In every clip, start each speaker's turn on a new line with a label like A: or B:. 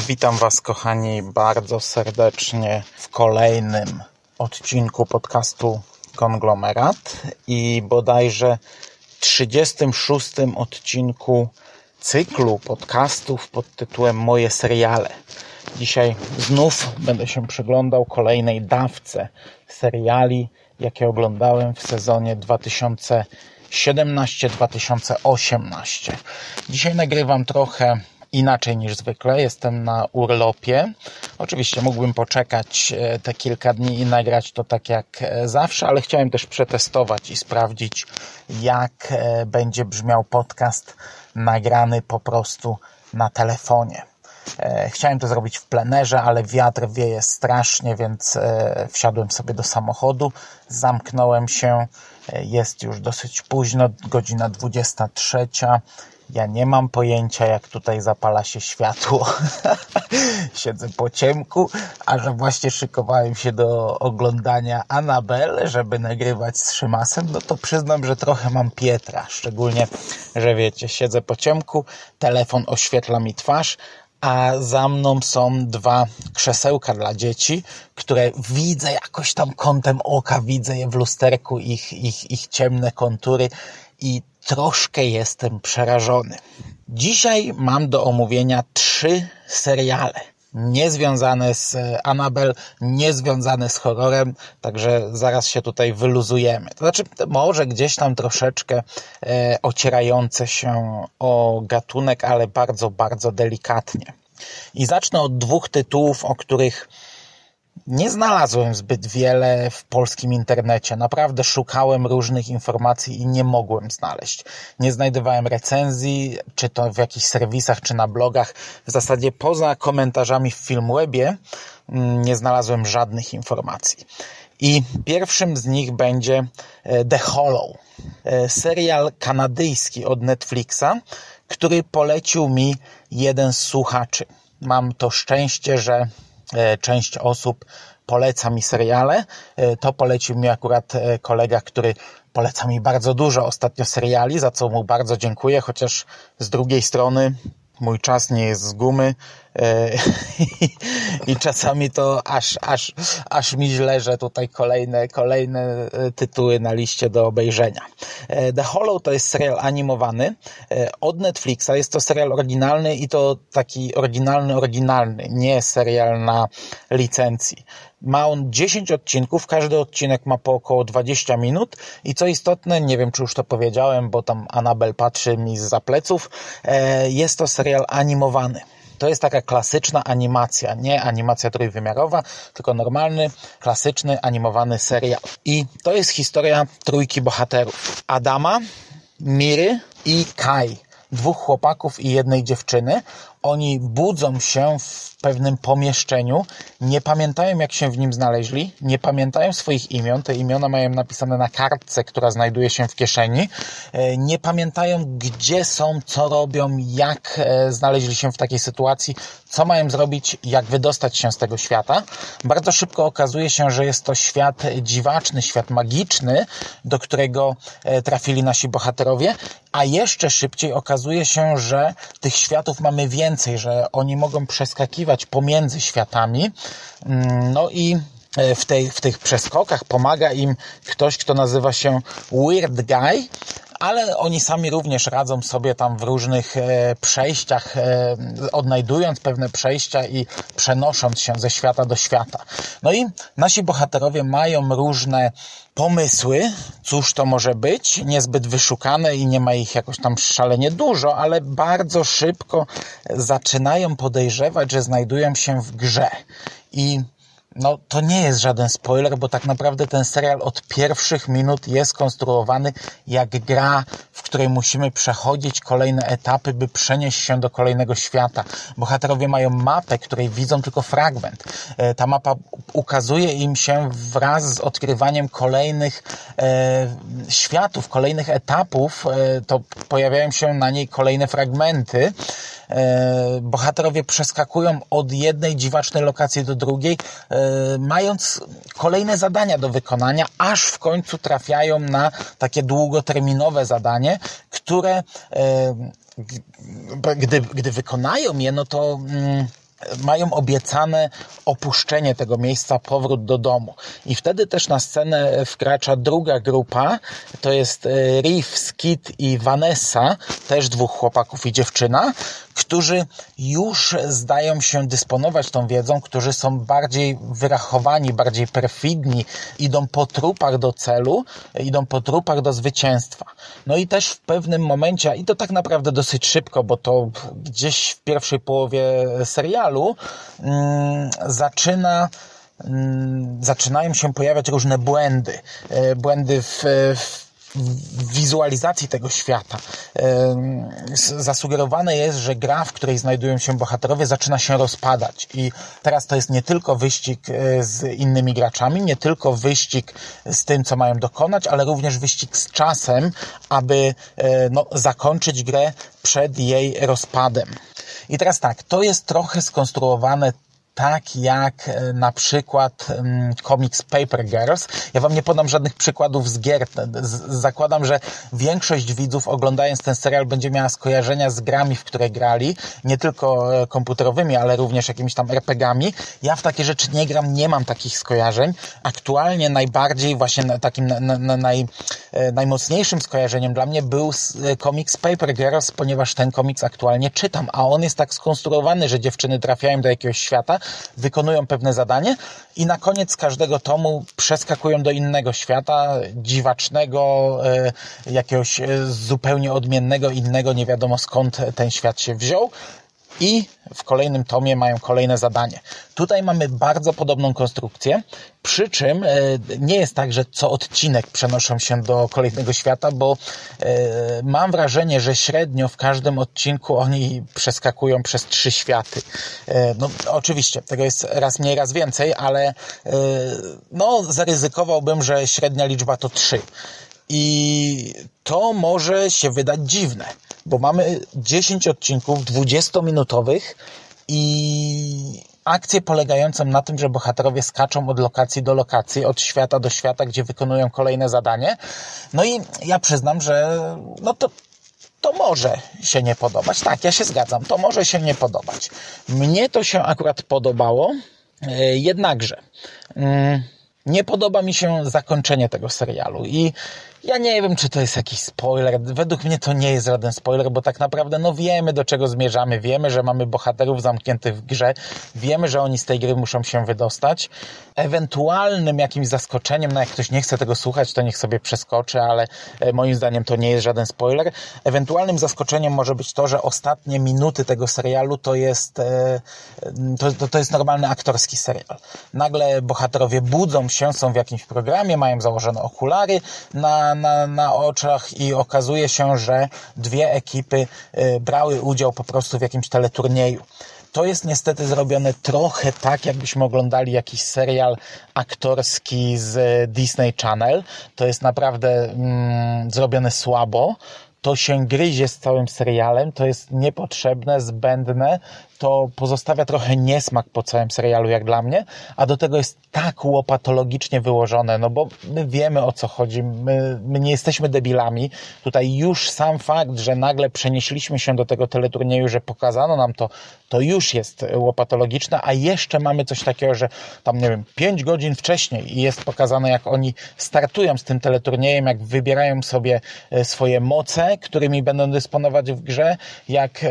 A: Witam Was, kochani, bardzo serdecznie w kolejnym odcinku podcastu Konglomerat i bodajże 36 odcinku cyklu podcastów pod tytułem Moje seriale. Dzisiaj znów będę się przyglądał kolejnej dawce seriali, jakie oglądałem w sezonie 2017-2018. Dzisiaj nagrywam trochę inaczej niż zwykle. Jestem na urlopie. Oczywiście mógłbym poczekać e, te kilka dni i nagrać to tak jak e, zawsze, ale chciałem też przetestować i sprawdzić, jak e, będzie brzmiał podcast nagrany po prostu na telefonie. Chciałem to zrobić w plenerze, ale wiatr wieje strasznie, więc wsiadłem sobie do samochodu, zamknąłem się. Jest już dosyć późno, godzina 23. Ja nie mam pojęcia, jak tutaj zapala się światło. Siedzę po ciemku, a że właśnie szykowałem się do oglądania Anabel, żeby nagrywać z Szymasem, no to przyznam, że trochę mam Pietra. Szczególnie, że wiecie, siedzę po ciemku, telefon oświetla mi twarz, a za mną są dwa krzesełka dla dzieci, które widzę jakoś tam kątem oka, widzę je w lusterku, ich, ich, ich ciemne kontury i troszkę jestem przerażony. Dzisiaj mam do omówienia trzy seriale. Niezwiązane z Annabel, niezwiązane z horrorem, także zaraz się tutaj wyluzujemy. To znaczy, może gdzieś tam troszeczkę e, ocierające się o gatunek, ale bardzo, bardzo delikatnie. I zacznę od dwóch tytułów, o których nie znalazłem zbyt wiele w polskim internecie. Naprawdę szukałem różnych informacji i nie mogłem znaleźć. Nie znajdowałem recenzji, czy to w jakichś serwisach, czy na blogach. W zasadzie poza komentarzami w Filmwebie mm, nie znalazłem żadnych informacji. I pierwszym z nich będzie e, The Hollow, e, serial kanadyjski od Netflixa, który polecił mi jeden z słuchaczy. Mam to szczęście, że część osób poleca mi seriale. E, to polecił mi akurat e, kolega, który poleca mi bardzo dużo ostatnio seriali, za co mu bardzo dziękuję, chociaż z drugiej strony mój czas nie jest z gumy e, i czasami to aż, aż, aż mi źle, że tutaj kolejne, kolejne e, tytuły na liście do obejrzenia. E, The Hollow to jest serial animowany od Netflixa. Jest to serial oryginalny i to taki oryginalny, oryginalny, nie serial na licencji. Ma on 10 odcinków, każdy odcinek ma po około 20 minut i co istotne, nie wiem czy już to powiedziałem, bo tam Anabel patrzy mi z pleców, e, jest to serial animowany. To jest taka klasyczna animacja, nie animacja trójwymiarowa, tylko normalny, klasyczny, animowany serial. I to jest historia trójki bohaterów. Adama, Miry i Kai. Dwóch chłopaków i jednej dziewczyny. Oni budzą się w pewnym pomieszczeniu, nie pamiętają jak się w nim znaleźli, nie pamiętają swoich imion, te imiona mają napisane na kartce, która znajduje się w kieszeni, e, nie pamiętają gdzie są, co robią, jak e, znaleźli się w takiej sytuacji, co mają zrobić, jak wydostać się z tego świata. Bardzo szybko okazuje się, że jest to świat dziwaczny, świat magiczny, do którego e, trafili nasi bohaterowie, a jeszcze szybciej okazuje się, że tych światów mamy więcej, że oni mogą przeskakiwać pomiędzy światami. Mm, no i e, w, tej, w tych przeskokach pomaga im ktoś, kto nazywa się Weird Guy, ale oni sami również radzą sobie tam w różnych e, przejściach, e, odnajdując pewne przejścia i przenosząc się ze świata do świata. No i nasi bohaterowie mają różne pomysły, cóż to może być, niezbyt wyszukane i nie ma ich jakoś tam szalenie dużo, ale bardzo szybko zaczynają podejrzewać, że znajdują się w grze. I no to nie jest żaden spoiler, bo tak naprawdę ten serial od pierwszych minut jest konstruowany jak gra, w której musimy przechodzić kolejne etapy, by przenieść się do kolejnego świata. Bohaterowie mają mapę, której widzą tylko fragment. E, ta mapa ukazuje im się wraz z odkrywaniem kolejnych e, światów, kolejnych etapów. E, to pojawiają się na niej kolejne fragmenty. E, bohaterowie przeskakują od jednej dziwacznej lokacji do drugiej, e, mając kolejne zadania do wykonania, aż w końcu trafiają na takie długoterminowe zadanie, które e, gdy, gdy wykonają je, no to mm, mają obiecane opuszczenie tego miejsca, powrót do domu. I wtedy też na scenę wkracza druga grupa, to jest Riff, Skid i Vanessa, też dwóch chłopaków i dziewczyna, którzy już zdają się dysponować tą wiedzą, którzy są bardziej wyrachowani, bardziej perfidni, idą po trupach do celu, idą po trupach do zwycięstwa. No i też w pewnym momencie, i to tak naprawdę dosyć szybko, bo to gdzieś w pierwszej połowie serialu, hmm, zaczyna hmm, zaczynają się pojawiać różne błędy. E, błędy w, w wizualizacji tego świata. Zasugerowane jest, że gra, w której znajdują się bohaterowie, zaczyna się rozpadać. I teraz to jest nie tylko wyścig e, z innymi graczami, nie tylko wyścig z tym, co mają dokonać, ale również wyścig z czasem, aby e, no, zakończyć grę przed jej rozpadem. I teraz tak, to jest trochę skonstruowane tak jak e, na przykład komiks Paper Girls. Ja Wam nie podam żadnych przykładów z gier. Zakładam, że większość widzów oglądając ten serial będzie miała skojarzenia z grami, w które grali, nie tylko e, komputerowymi, ale również jakimiś tam RPGami. Ja w takie rzeczy nie gram, nie mam takich skojarzeń. Aktualnie najbardziej właśnie takim na, na, naj, e, najmocniejszym skojarzeniem dla mnie był komiks Paper Girls, ponieważ ten komiks aktualnie czytam, a on jest tak skonstruowany, że dziewczyny trafiają do jakiegoś świata, wykonują pewne zadanie i na koniec każdego tomu przeskakują do innego świata, dziwacznego, e, jakiegoś e, zupełnie odmiennego, innego, nie wiadomo skąd ten świat się wziął i w kolejnym tomie mają kolejne zadanie. Tutaj mamy bardzo podobną konstrukcję, przy czym e, nie jest tak, że co odcinek przenoszą się do kolejnego świata, bo e, mam wrażenie, że średnio w każdym odcinku oni przeskakują przez trzy światy. E, no oczywiście, tego jest raz mniej, raz więcej, ale no zaryzykowałbym, że średnia liczba to trzy. I to może się wydać dziwne, bo mamy 10 odcinków 20-minutowych i akcję polegającą na tym, że bohaterowie skaczą od lokacji do lokacji, od świata do świata, gdzie wykonują kolejne zadanie. No i ja przyznam, że no to, to może się nie podobać. Tak, ja się zgadzam, to może się nie podobać. Mnie to się akurat podobało, e, jednakże. Mm, nie podoba mi się zakończenie tego serialu i ja nie wiem, czy to jest jakiś spoiler. Według mnie to nie jest żaden spoiler, bo tak naprawdę no wiemy, do czego zmierzamy. Wiemy, że mamy bohaterów zamkniętych w grze. Wiemy, że oni z tej gry muszą się wydostać. Ewentualnym jakimś zaskoczeniem, no jak ktoś nie chce tego słuchać, to niech sobie przeskoczy, ale e, moim zdaniem to nie jest żaden spoiler. Ewentualnym zaskoczeniem może być to, że ostatnie minuty tego serialu to jest, e, to, to, to jest normalny aktorski serial. Nagle bohaterowie budzą się, są w jakimś programie, mają założone okulary na na, na oczach i okazuje się, że dwie ekipy y, brały udział po prostu w jakimś teleturnieju. To jest niestety zrobione trochę tak, jakbyśmy oglądali jakiś serial aktorski z Disney Channel. To jest naprawdę mm, zrobione słabo to się gryzie z całym serialem, to jest niepotrzebne, zbędne, to pozostawia trochę niesmak po całym serialu, jak dla mnie, a do tego jest tak łopatologicznie wyłożone, no bo my wiemy o co chodzi, my, my nie jesteśmy debilami. Tutaj już sam fakt, że nagle przenieśliśmy się do tego teleturnieju, że pokazano nam to, to już jest łopatologiczne, a jeszcze mamy coś takiego, że tam, nie wiem, pięć godzin wcześniej jest pokazane, jak oni startują z tym teleturniejem, jak wybierają sobie e, swoje moce, którymi będą dysponować w grze, jak e,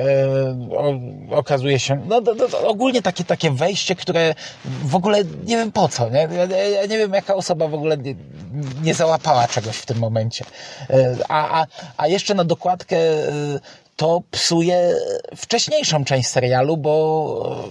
A: okazuje się, no, no, no, ogólnie takie, takie wejście, które w ogóle nie wiem po co, nie? Ja nie wiem, jaka osoba w ogóle nie, nie załapała czegoś w tym momencie. E, a, a, a jeszcze na dokładkę e, to psuje wcześniejszą część serialu, bo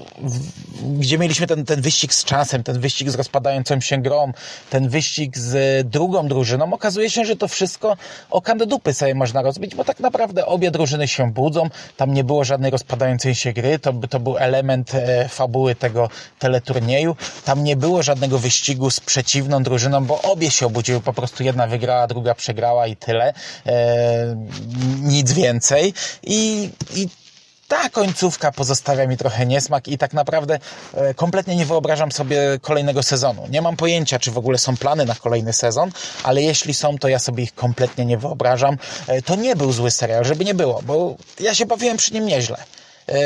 A: gdzie mieliśmy ten, ten wyścig z czasem, ten wyścig z rozpadającą się grą, ten wyścig z drugą drużyną, okazuje się, że to wszystko o dupy sobie można rozbić, bo tak naprawdę obie drużyny się budzą, tam nie było żadnej rozpadającej się gry, to, to był element e, fabuły tego teleturnieju, tam nie było żadnego wyścigu z przeciwną drużyną, bo obie się obudziły, po prostu jedna wygrała, druga przegrała i tyle, e, nic więcej i, i ta końcówka pozostawia mi trochę niesmak i tak naprawdę e, kompletnie nie wyobrażam sobie kolejnego sezonu. Nie mam pojęcia, czy w ogóle są plany na kolejny sezon, ale jeśli są, to ja sobie ich kompletnie nie wyobrażam. E, to nie był zły serial, żeby nie było, bo ja się bawiłem przy nim nieźle. E,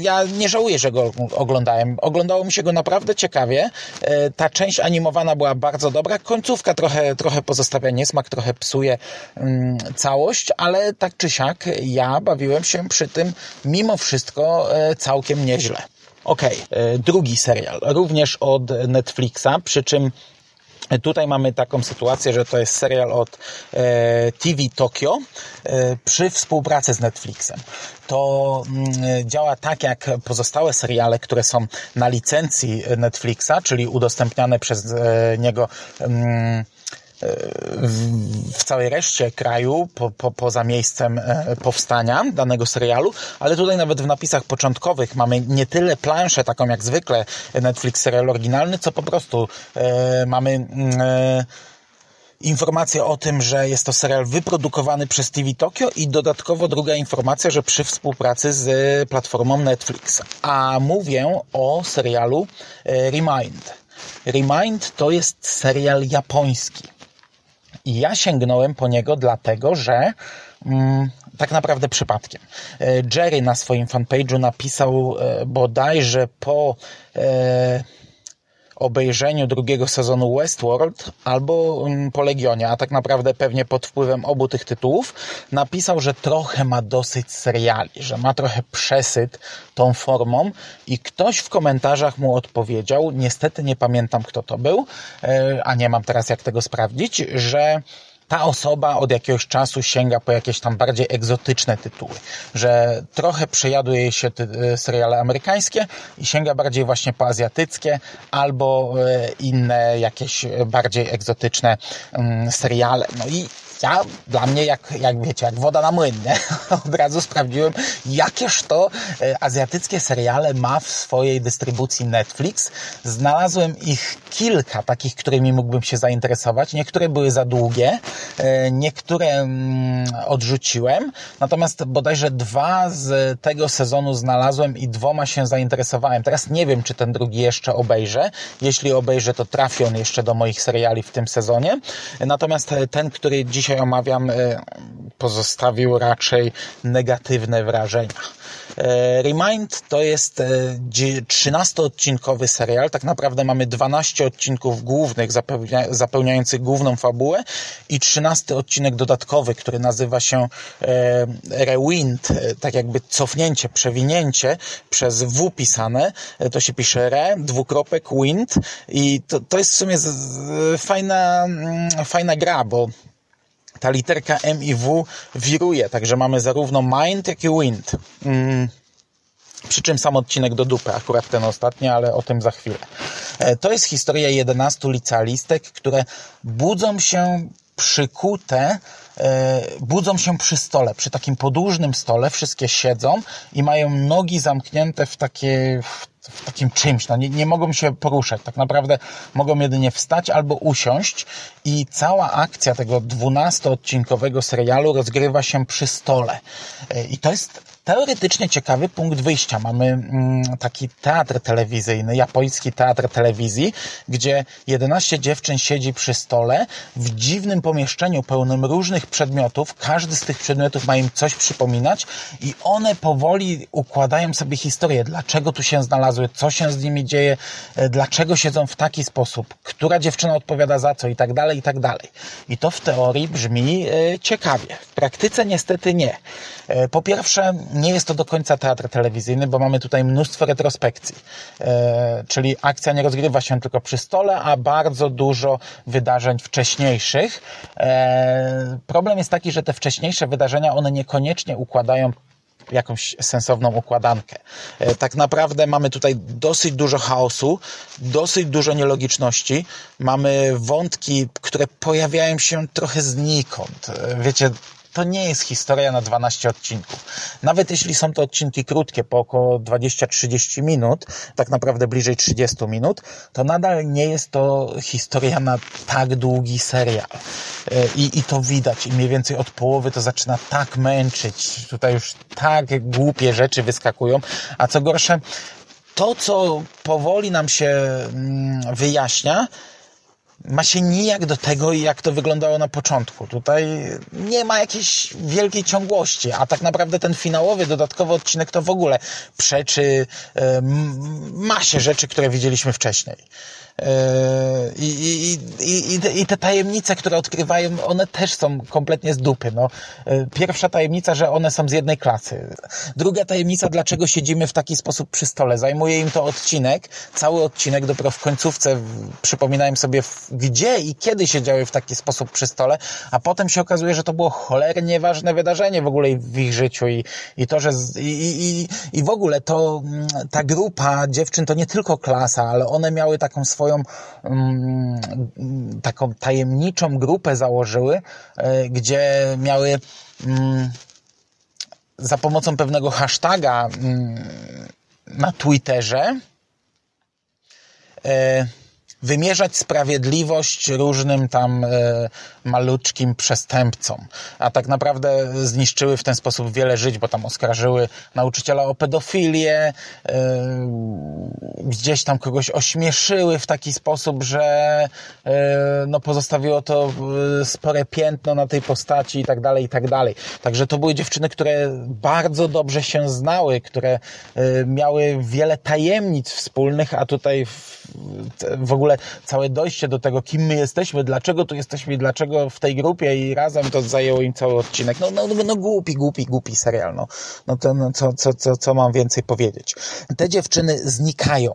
A: ja nie żałuję, że go oglądałem. Oglądało mi się go naprawdę ciekawie. E, ta część animowana była bardzo dobra. Końcówka trochę, trochę pozostawia niesmak, trochę psuje mm, całość, ale tak czy siak ja bawiłem się przy tym mimo wszystko e, całkiem nieźle. Okej, okay. drugi serial, również od Netflixa, przy czym Tutaj mamy taką sytuację, że to jest serial od e, TV Tokyo e, przy współpracy z Netflixem. To mm, działa tak jak pozostałe seriale, które są na licencji Netflixa, czyli udostępniane przez e, niego mm, w całej reszcie kraju, po, po, poza miejscem e, powstania danego serialu, ale tutaj nawet w napisach początkowych mamy nie tyle planszę, taką jak zwykle Netflix serial oryginalny, co po prostu e, mamy mm, e, informację o tym, że jest to serial wyprodukowany przez TV Tokyo i dodatkowo druga informacja, że przy współpracy z platformą Netflix. A mówię o serialu e, Remind. Remind to jest serial japoński i ja sięgnąłem po niego dlatego, że mm, tak naprawdę przypadkiem. E, Jerry na swoim fanpage'u napisał e, bodajże po e, obejrzeniu drugiego sezonu Westworld albo mm, po Legionie, a tak naprawdę pewnie pod wpływem obu tych tytułów, napisał, że trochę ma dosyć seriali, że ma trochę przesyt tą formą i ktoś w komentarzach mu odpowiedział, niestety nie pamiętam kto to był, e, a nie mam teraz jak tego sprawdzić, że ta osoba od jakiegoś czasu sięga po jakieś tam bardziej egzotyczne tytuły, że trochę przejaduje się e, seriale amerykańskie i sięga bardziej właśnie po azjatyckie albo e, inne jakieś bardziej egzotyczne mm, seriale. No i ja, dla mnie, jak, jak wiecie, jak woda na młyn, nie? Od razu sprawdziłem, jakież to e, azjatyckie seriale ma w swojej dystrybucji Netflix. Znalazłem ich kilka, takich, którymi mógłbym się zainteresować. Niektóre były za długie, e, niektóre mm, odrzuciłem, natomiast bodajże dwa z tego sezonu znalazłem i dwoma się zainteresowałem. Teraz nie wiem, czy ten drugi jeszcze obejrzę. Jeśli obejrzę, to trafi on jeszcze do moich seriali w tym sezonie. Natomiast ten, który dziś dzisiaj omawiam, e, pozostawił raczej negatywne wrażenia. E, Remind to jest 13-odcinkowy e, serial. Tak naprawdę mamy 12 odcinków głównych zapełniających główną fabułę i 13 odcinek dodatkowy, który nazywa się Rewind, tak jakby cofnięcie, przewinięcie przez W pisane. To się pisze Re, dwukropek, Wind i to, to jest w sumie fajna, mm, fajna gra, bo ta literka M i W wiruje, także mamy zarówno mind, jak i wind. Mm. Przy czym sam odcinek do dupy, akurat ten ostatni, ale o tym za chwilę. E, to jest historia 11 licealistek, które budzą się przykute, e, budzą się przy stole, przy takim podłużnym stole, wszystkie siedzą i mają nogi zamknięte w takie, w takim czymś, no nie, nie mogą się poruszać, tak naprawdę mogą jedynie wstać albo usiąść i cała akcja tego dwunastoodcinkowego serialu rozgrywa się przy stole. E, I to jest teoretycznie ciekawy punkt wyjścia. Mamy mm, taki teatr telewizyjny, japoński teatr telewizji, gdzie 11 dziewczyn siedzi przy stole w dziwnym pomieszczeniu pełnym różnych przedmiotów. Każdy z tych przedmiotów ma im coś przypominać i one powoli układają sobie historię. Dlaczego tu się znalazły, co się z nimi dzieje, e, dlaczego siedzą w taki sposób, która dziewczyna odpowiada za co i tak dalej, i tak dalej. I to w teorii brzmi e, ciekawie. W praktyce niestety nie. E, po pierwsze, nie jest to do końca teatr telewizyjny, bo mamy tutaj mnóstwo retrospekcji. E, czyli akcja nie rozgrywa się tylko przy stole, a bardzo dużo wydarzeń wcześniejszych. E, problem jest taki, że te wcześniejsze wydarzenia, one niekoniecznie układają jakąś sensowną układankę. E, tak naprawdę mamy tutaj dosyć dużo chaosu, dosyć dużo nielogiczności, mamy wątki, które pojawiają się trochę znikąd. Wiecie, to nie jest historia na 12 odcinków. Nawet jeśli są to odcinki krótkie, po około 20-30 minut, tak naprawdę bliżej 30 minut, to nadal nie jest to historia na tak długi serial. E, I, I to widać. I mniej więcej od połowy to zaczyna tak męczyć. Tutaj już tak głupie rzeczy wyskakują. A co gorsze, to, co powoli nam się mm, wyjaśnia, ma się nijak do tego, jak to wyglądało na początku. Tutaj nie ma jakiejś wielkiej ciągłości, a tak naprawdę ten finałowy, dodatkowy odcinek to w ogóle przeczy masie rzeczy, które widzieliśmy wcześniej. Yy, I, i, i, I te tajemnice, które odkrywają, one też są kompletnie z dupy. No. Yy, pierwsza tajemnica, że one są z jednej klasy. Druga tajemnica, dlaczego siedzimy w taki sposób przy stole. Zajmuje im to odcinek, cały odcinek, dopiero w końcówce przypominałem sobie, gdzie i kiedy siedziały w taki sposób przy stole, a potem się okazuje, że to było cholernie ważne wydarzenie w ogóle w ich życiu i, i to, że z, i, i, i w ogóle to mm, ta grupa dziewczyn to nie tylko klasa, ale one miały taką swoją swoją um, taką tajemniczą grupę założyły, e, gdzie miały um, za pomocą pewnego hashtaga um, na Twitterze e, wymierzać sprawiedliwość różnym tam maluczkim przestępcom. A tak naprawdę zniszczyły w ten sposób wiele żyć, bo tam oskarżyły nauczyciela o pedofilię, e, gdzieś tam kogoś ośmieszyły w taki sposób, że e, no pozostawiło to e, spore piętno na tej postaci i tak dalej, i tak dalej. Także to były dziewczyny, które bardzo dobrze się znały, które e, miały wiele tajemnic wspólnych, a tutaj w, w ogóle całe dojście do tego, kim my jesteśmy, dlaczego tu jesteśmy i dlaczego w tej grupie i razem to zajęło im cały odcinek. No, no, no głupi, głupi, głupi serial. No, no to no, co, co, co, co mam więcej powiedzieć? Te dziewczyny znikają.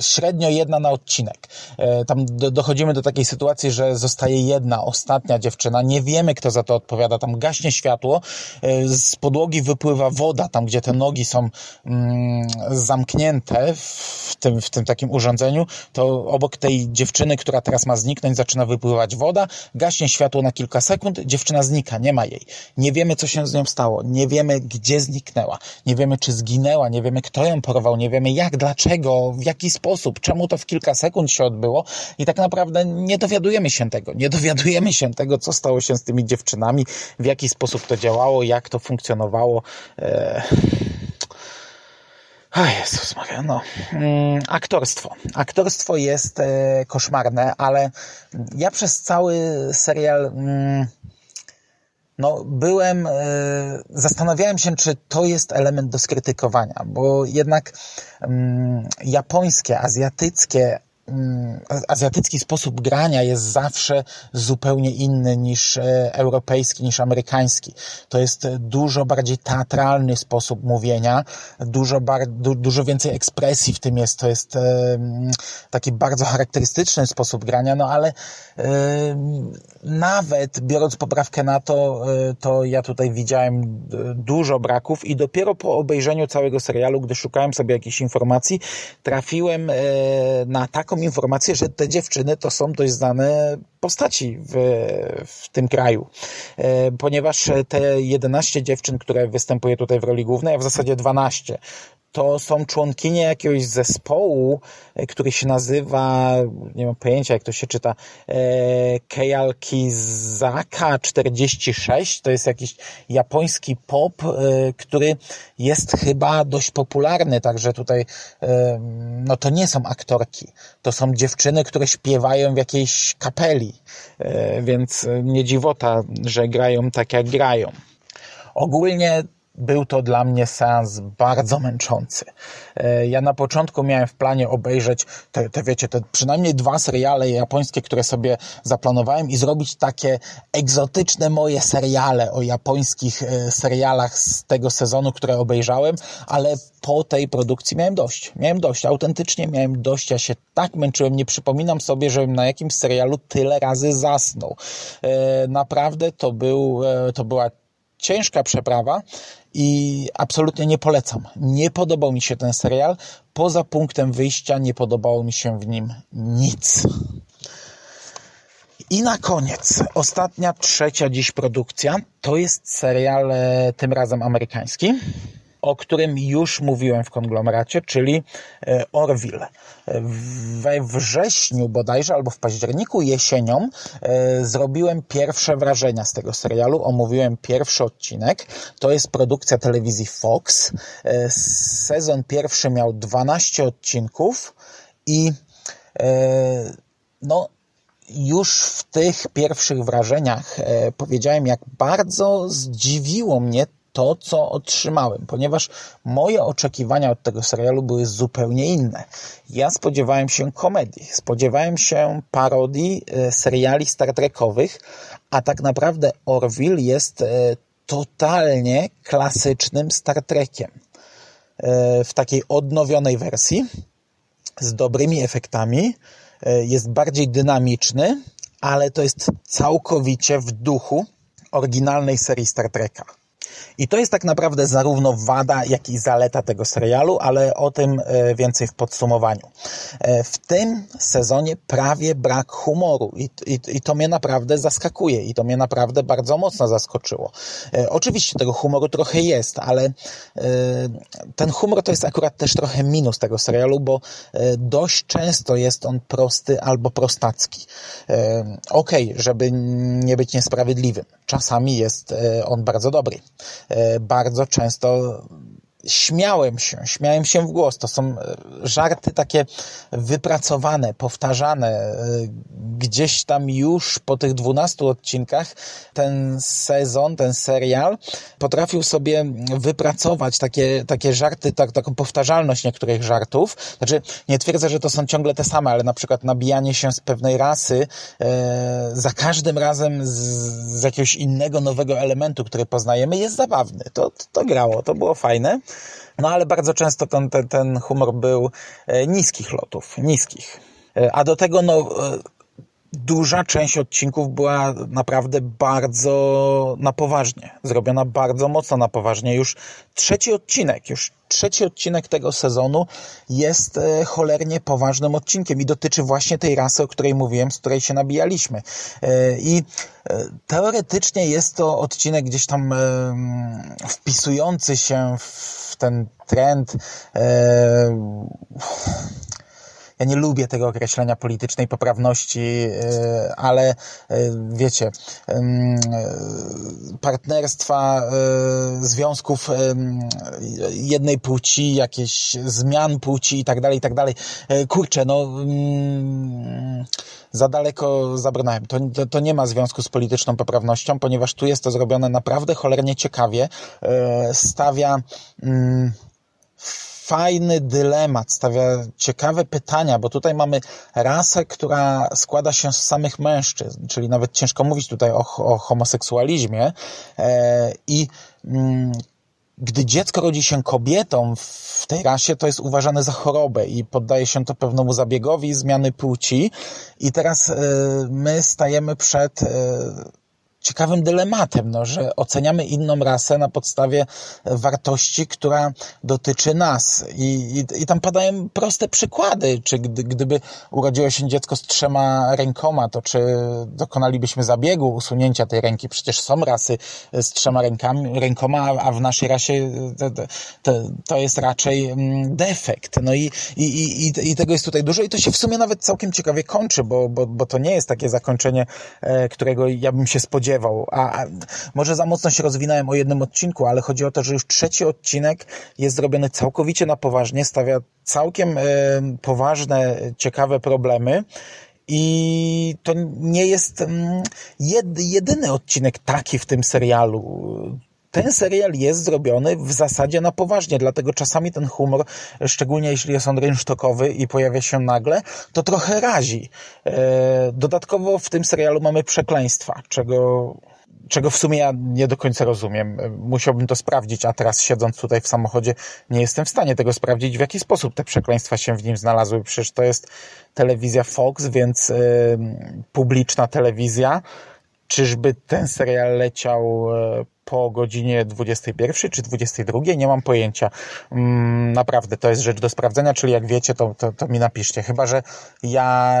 A: Średnio jedna na odcinek. E, tam do, dochodzimy do takiej sytuacji, że zostaje jedna, ostatnia dziewczyna. Nie wiemy, kto za to odpowiada. Tam gaśnie światło, e, z podłogi wypływa woda, tam gdzie te nogi są mm, zamknięte w tym, w tym takim urządzeniu, to obok tej dziewczyny, która teraz ma zniknąć, zaczyna wypływać woda, gaśnie światło na kilka sekund, dziewczyna znika, nie ma jej. Nie wiemy, co się z nią stało, nie wiemy, gdzie zniknęła, nie wiemy, czy zginęła, nie wiemy, kto ją porwał, nie wiemy jak, dlaczego, w jaki sposób, czemu to w kilka sekund się odbyło i tak naprawdę nie dowiadujemy się tego. Nie dowiadujemy się tego, co stało się z tymi dziewczynami, w jaki sposób to działało, jak to funkcjonowało. Eee... A Jezus Maria, no. Mm, aktorstwo. Aktorstwo jest e, koszmarne, ale ja przez cały serial mm, no, byłem, e, zastanawiałem się, czy to jest element do skrytykowania, bo jednak mm, japońskie, azjatyckie azjatycki sposób grania jest zawsze zupełnie inny niż e, europejski, niż amerykański. To jest dużo bardziej teatralny sposób mówienia, dużo, bar, du, dużo więcej ekspresji w tym jest. To jest e, taki bardzo charakterystyczny sposób grania, no ale e, nawet biorąc poprawkę na to, to ja tutaj widziałem dużo braków i dopiero po obejrzeniu całego serialu, gdy szukałem sobie jakichś informacji, trafiłem na taką taką informację, że te dziewczyny to są dość znane postaci w, w tym kraju. E, ponieważ te 11 dziewczyn, które występuje tutaj w roli głównej, a w zasadzie 12, to są członkinie jakiegoś zespołu, e, który się nazywa, nie mam pojęcia jak to się czyta, e, Keialkizaka 46. To jest jakiś japoński pop, e, który jest chyba dość popularny, także tutaj no to nie są aktorki, to są dziewczyny, które śpiewają w jakiejś kapeli, więc nie dziwota, że grają tak jak grają. Ogólnie był to dla mnie seans bardzo męczący. E, ja na początku miałem w planie obejrzeć te, te wiecie, te przynajmniej dwa seriale japońskie, które sobie zaplanowałem i zrobić takie egzotyczne moje seriale o japońskich e, serialach z tego sezonu, które obejrzałem, ale po tej produkcji miałem dość. Miałem dość, autentycznie miałem dość. Ja się tak męczyłem, nie przypominam sobie, żebym na jakimś serialu tyle razy zasnął. E, naprawdę to był, to była ciężka przeprawa i absolutnie nie polecam. Nie podobał mi się ten serial. Poza punktem wyjścia nie podobało mi się w nim nic. I na koniec, ostatnia, trzecia dziś produkcja, to jest serial e, tym razem amerykański, o którym już mówiłem w konglomeracie, czyli e, Orville. We wrześniu bodajże, albo w październiku, jesienią e, zrobiłem pierwsze wrażenia z tego serialu, omówiłem pierwszy odcinek. To jest produkcja telewizji Fox. Sezon pierwszy miał 12 odcinków i no, już w tych pierwszych wrażeniach e, powiedziałem, jak bardzo zdziwiło mnie to, co otrzymałem, ponieważ moje oczekiwania od tego serialu były zupełnie inne. Ja spodziewałem się komedii, spodziewałem się parodii e, seriali Star Trekowych, a tak naprawdę Orville jest e, totalnie klasycznym Star Trekiem. W takiej odnowionej wersji, z dobrymi efektami, E, jest bardziej dynamiczny, ale to jest całkowicie w duchu oryginalnej serii Star Treka. I to jest tak naprawdę zarówno wada, jak i zaleta tego serialu, ale o tym e, więcej w podsumowaniu. E, w tym sezonie prawie brak humoru i, i, i to mnie naprawdę zaskakuje i to mnie naprawdę bardzo mocno zaskoczyło. E, oczywiście tego humoru trochę jest, ale ten humor to jest akurat też trochę minus tego serialu, bo dość często jest on prosty albo prostacki. Okej, okay, żeby nie być niesprawiedliwym. Czasami jest on bardzo dobry. E, bardzo często śmiałem się, śmiałem się w głos. To są e, żarty takie wypracowane, powtarzane. E, gdzieś tam już po tych dwunastu odcinkach ten sezon, ten serial potrafił sobie wypracować takie, takie żarty, tak, taką powtarzalność niektórych żartów. Znaczy, nie twierdzę, że to są ciągle te same, ale na przykład nabijanie się z pewnej rasy e, za każdym razem z, z jakiegoś innego, nowego elementu, który poznajemy, jest zabawny. To, to, to grało, to było fajne. No ale bardzo często ten, ten, ten humor był e, niskich lotów, niskich. E, a do tego no, e, duża część odcinków była naprawdę bardzo na poważnie, zrobiona bardzo mocno na poważnie. Już trzeci odcinek, już trzeci odcinek tego sezonu jest cholernie poważnym odcinkiem i dotyczy właśnie tej rasy, o której mówiłem, z której się nabijaliśmy. I teoretycznie jest to odcinek gdzieś tam wpisujący się w ten trend. E, ja nie lubię tego określenia politycznej poprawności, e, ale e, wiecie, partnerstwa, związków jednej płci, jakieś zmian płci i tak dalej, i tak dalej. Kurczę, no za daleko zabrnąłem. To, to, to, nie ma związku z polityczną poprawnością, ponieważ tu jest to zrobione naprawdę cholernie ciekawie. Stawia mm, fajny dylemat, stawia ciekawe pytania, bo tutaj mamy rasę, która składa się z samych mężczyzn, czyli nawet ciężko mówić tutaj o, o homoseksualizmie e, i mm, gdy dziecko rodzi się kobietą w tej rasie, to jest uważane za chorobę i poddaje się to pewnemu zabiegowi zmiany płci. I teraz y, my stajemy przed y, ciekawym dylematem, no, że oceniamy inną rasę na podstawie wartości, która dotyczy nas. I, i, i tam padają proste przykłady, czy gdy, gdyby urodziło się dziecko z trzema rękoma, to czy dokonalibyśmy zabiegu usunięcia tej ręki? Przecież są rasy z trzema rękami, rękoma, a w naszej rasie to, to, to jest raczej mm, defekt. No i, i, i, i tego jest tutaj dużo i to się w sumie nawet całkiem ciekawie kończy, bo, bo, bo to nie jest takie zakończenie, e, którego ja bym się spodziewał spodziewał. A, a, może za mocno się rozwinąłem o jednym odcinku, ale chodzi o to, że już trzeci odcinek jest zrobiony całkowicie na poważnie, stawia całkiem e, poważne, ciekawe problemy. I to nie jest mm, jedyny odcinek taki w tym serialu ten serial jest zrobiony w zasadzie na poważnie, dlatego czasami ten humor, szczególnie jeśli jest on rynsztokowy i pojawia się nagle, to trochę razi. E, dodatkowo w tym serialu mamy przekleństwa, czego czego w sumie ja nie do końca rozumiem. Musiałbym to sprawdzić, a teraz siedząc tutaj w samochodzie nie jestem w stanie tego sprawdzić, w jaki sposób te przekleństwa się w nim znalazły. Przecież to jest telewizja Fox, więc yy, publiczna telewizja. Czyżby ten serial leciał po godzinie 21 czy 22, nie mam pojęcia. Mm, naprawdę, to jest rzecz do sprawdzenia, czyli jak wiecie, to, to, to mi napiszcie. Chyba, że ja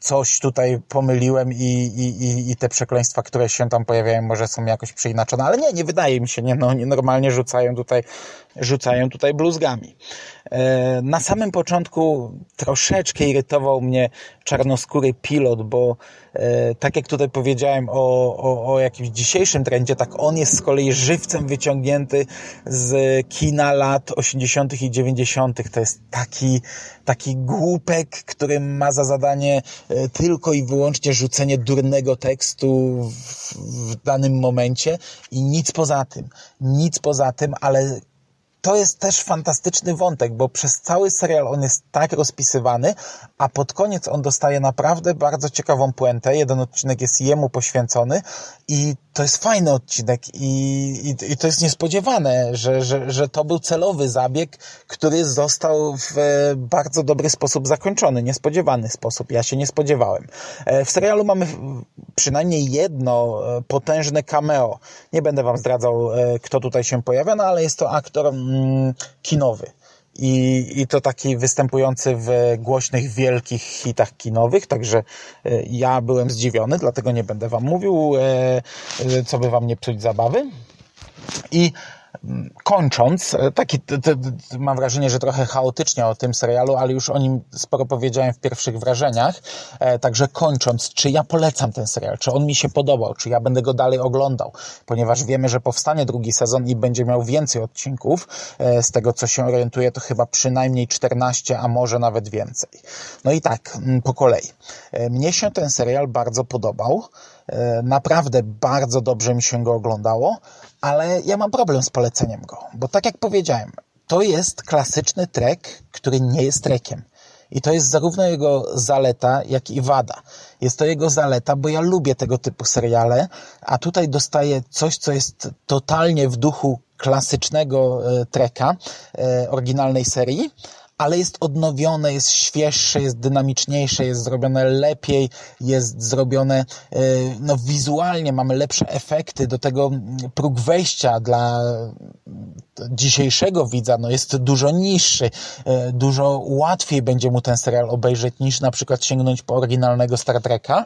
A: coś tutaj pomyliłem i, i, i te przekleństwa, które się tam pojawiają, może są jakoś przeinaczone, ale nie, nie wydaje mi się, nie, no, nie normalnie rzucają tutaj, rzucają tutaj bluzgami. E, na samym początku troszeczkę irytował mnie czarnoskóry pilot, bo e, tak jak tutaj powiedziałem o, o, o jakimś dzisiejszym trendzie, tak on jest z kolei żywcem wyciągnięty z kina lat 80. i 90. To jest taki, taki głupek, który ma za zadanie e, tylko i wyłącznie rzucenie durnego tekstu w, w danym momencie i nic poza tym. Nic poza tym, ale to jest też fantastyczny wątek, bo przez cały serial on jest tak rozpisywany, a pod koniec on dostaje naprawdę bardzo ciekawą puentę. Jeden odcinek jest jemu poświęcony i to jest fajny odcinek i, i, i to jest niespodziewane, że, że, że to był celowy zabieg, który został w bardzo dobry sposób zakończony, niespodziewany sposób. Ja się nie spodziewałem. E, w serialu mamy przynajmniej jedno e, potężne cameo. Nie będę wam zdradzał, e, kto tutaj się pojawia, no ale jest to aktor mm, kinowy. I, I to taki występujący w głośnych, wielkich hitach kinowych, także ja byłem zdziwiony, dlatego nie będę Wam mówił, co by Wam nie psuć zabawy. I kończąc, e, taki, mam wrażenie, że trochę chaotycznie o tym serialu, ale już o nim sporo powiedziałem w pierwszych wrażeniach. E, także kończąc, czy ja polecam ten serial, czy on mi się podobał, czy ja będę go dalej oglądał, ponieważ wiemy, że powstanie drugi sezon i będzie miał więcej odcinków. E, z tego, co się orientuję, to chyba przynajmniej 14, a może nawet więcej. No i tak, po kolei. Mnie się ten serial bardzo podobał. Naprawdę bardzo dobrze mi się go oglądało, ale ja mam problem z poleceniem go, bo tak jak powiedziałem, to jest klasyczny trek, który nie jest trekiem. I to jest zarówno jego zaleta, jak i wada. Jest to jego zaleta, bo ja lubię tego typu seriale, a tutaj dostaję coś, co jest totalnie w duchu klasycznego e, treka, e, oryginalnej serii, ale jest odnowione, jest świeższe, jest dynamiczniejsze, jest zrobione lepiej, jest zrobione e, no, wizualnie, mamy lepsze efekty, do tego próg wejścia dla dzisiejszego widza no, jest dużo niższy, e, dużo łatwiej będzie mu ten serial obejrzeć niż na przykład sięgnąć po oryginalnego Star Treka.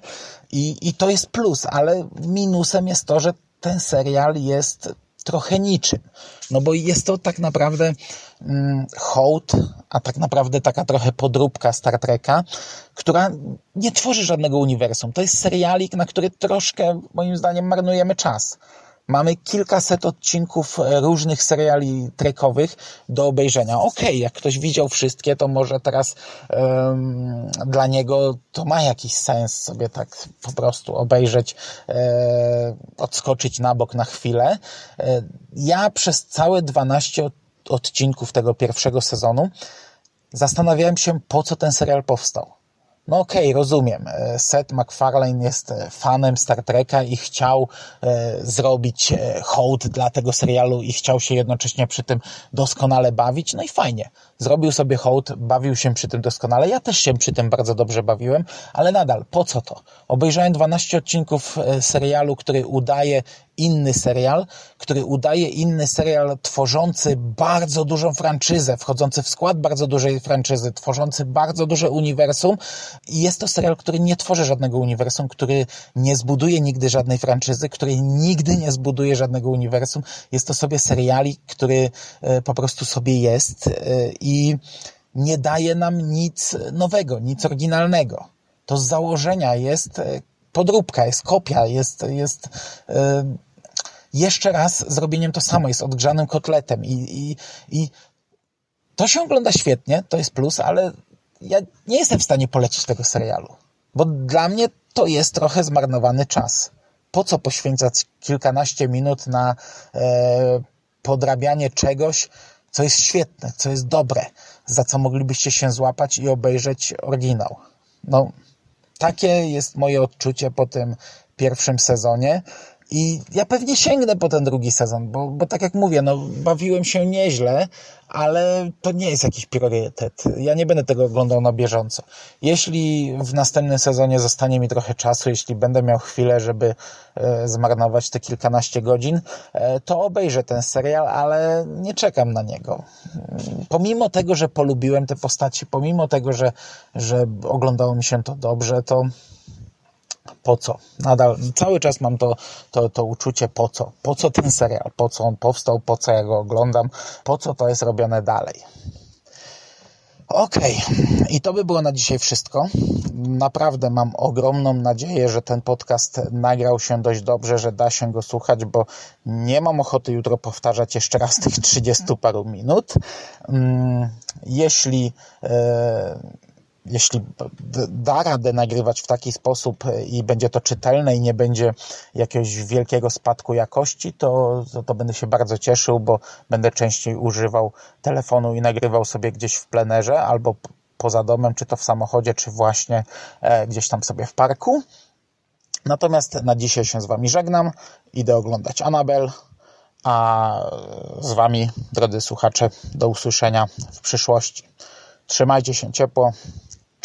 A: I, i to jest plus, ale minusem jest to, że ten serial jest trochę niczym. No bo jest to tak naprawdę mm, hołd, a tak naprawdę taka trochę podróbka Star Treka, która nie tworzy żadnego uniwersum. To jest serialik, na który troszkę, moim zdaniem, marnujemy czas. Mamy kilkaset odcinków e, różnych seriali trekowych do obejrzenia. Okej, okay, jak ktoś widział wszystkie, to może teraz um, dla niego to ma jakiś sens sobie tak po prostu obejrzeć, e, odskoczyć na bok na chwilę. E, ja przez całe 12 odcinków tego pierwszego sezonu zastanawiałem się, po co ten serial powstał. No okej, okay, rozumiem. E, Seth MacFarlane jest e, fanem Star Treka i chciał e, zrobić hołd dla tego serialu i chciał się jednocześnie przy tym doskonale bawić. No i fajnie. Zrobił sobie hołd, bawił się przy tym doskonale. Ja też się przy tym bardzo dobrze bawiłem, ale nadal, po co to? Obejrzałem 12 odcinków e, serialu, który udaje inny serial, który udaje inny serial tworzący bardzo dużą franczyzę, wchodzący w skład bardzo dużej franczyzy, tworzący bardzo duże uniwersum. I jest to serial, który nie tworzy żadnego uniwersum, który nie zbuduje nigdy żadnej franczyzy, który nigdy nie zbuduje żadnego uniwersum. Jest to sobie seriali, który e, po prostu sobie jest e, i nie daje nam nic nowego, nic oryginalnego. To z założenia jest e, podróbka, jest kopia, jest, jest jeszcze raz zrobieniem to samo, jest odgrzanym kotletem i, i, i to się ogląda świetnie, to jest plus, ale ja nie jestem w stanie polecić tego serialu, bo dla mnie to jest trochę zmarnowany czas. Po co poświęcać kilkanaście minut na e, podrabianie czegoś, co jest świetne, co jest dobre, za co moglibyście się złapać i obejrzeć oryginał. No, takie jest moje odczucie po tym pierwszym sezonie. I ja pewnie sięgnę po ten drugi sezon, bo, bo tak jak mówię, no, bawiłem się nieźle, ale to nie jest jakiś priorytet. Ja nie będę tego oglądał na bieżąco. Jeśli w następnym sezonie zostanie mi trochę czasu, jeśli będę miał chwilę, żeby e, zmarnować te kilkanaście godzin, e, to obejrzę ten serial, ale nie czekam na niego. Pomimo tego, że polubiłem te postaci, pomimo tego, że, że oglądało mi się to dobrze, to po co? Nadal cały czas mam to, to, to uczucie po co? Po co ten serial? Po co on powstał? Po co ja go oglądam? Po co to jest robione dalej? Okej, okay. i to by było na dzisiaj wszystko. Naprawdę mam ogromną nadzieję, że ten podcast nagrał się dość dobrze, że da się go słuchać, bo nie mam ochoty jutro powtarzać jeszcze raz tych 30 paru minut. Mm, jeśli e, jeśli da radę nagrywać w taki sposób i będzie to czytelne i nie będzie jakiegoś wielkiego spadku jakości, to, to, to, będę się bardzo cieszył, bo będę częściej używał telefonu i nagrywał sobie gdzieś w plenerze albo poza domem, czy to w samochodzie, czy właśnie e, gdzieś tam sobie w parku. Natomiast na dzisiaj się z Wami żegnam. Idę oglądać Anabel. A z Wami, drodzy słuchacze, do usłyszenia w przyszłości. Trzymajcie się ciepło.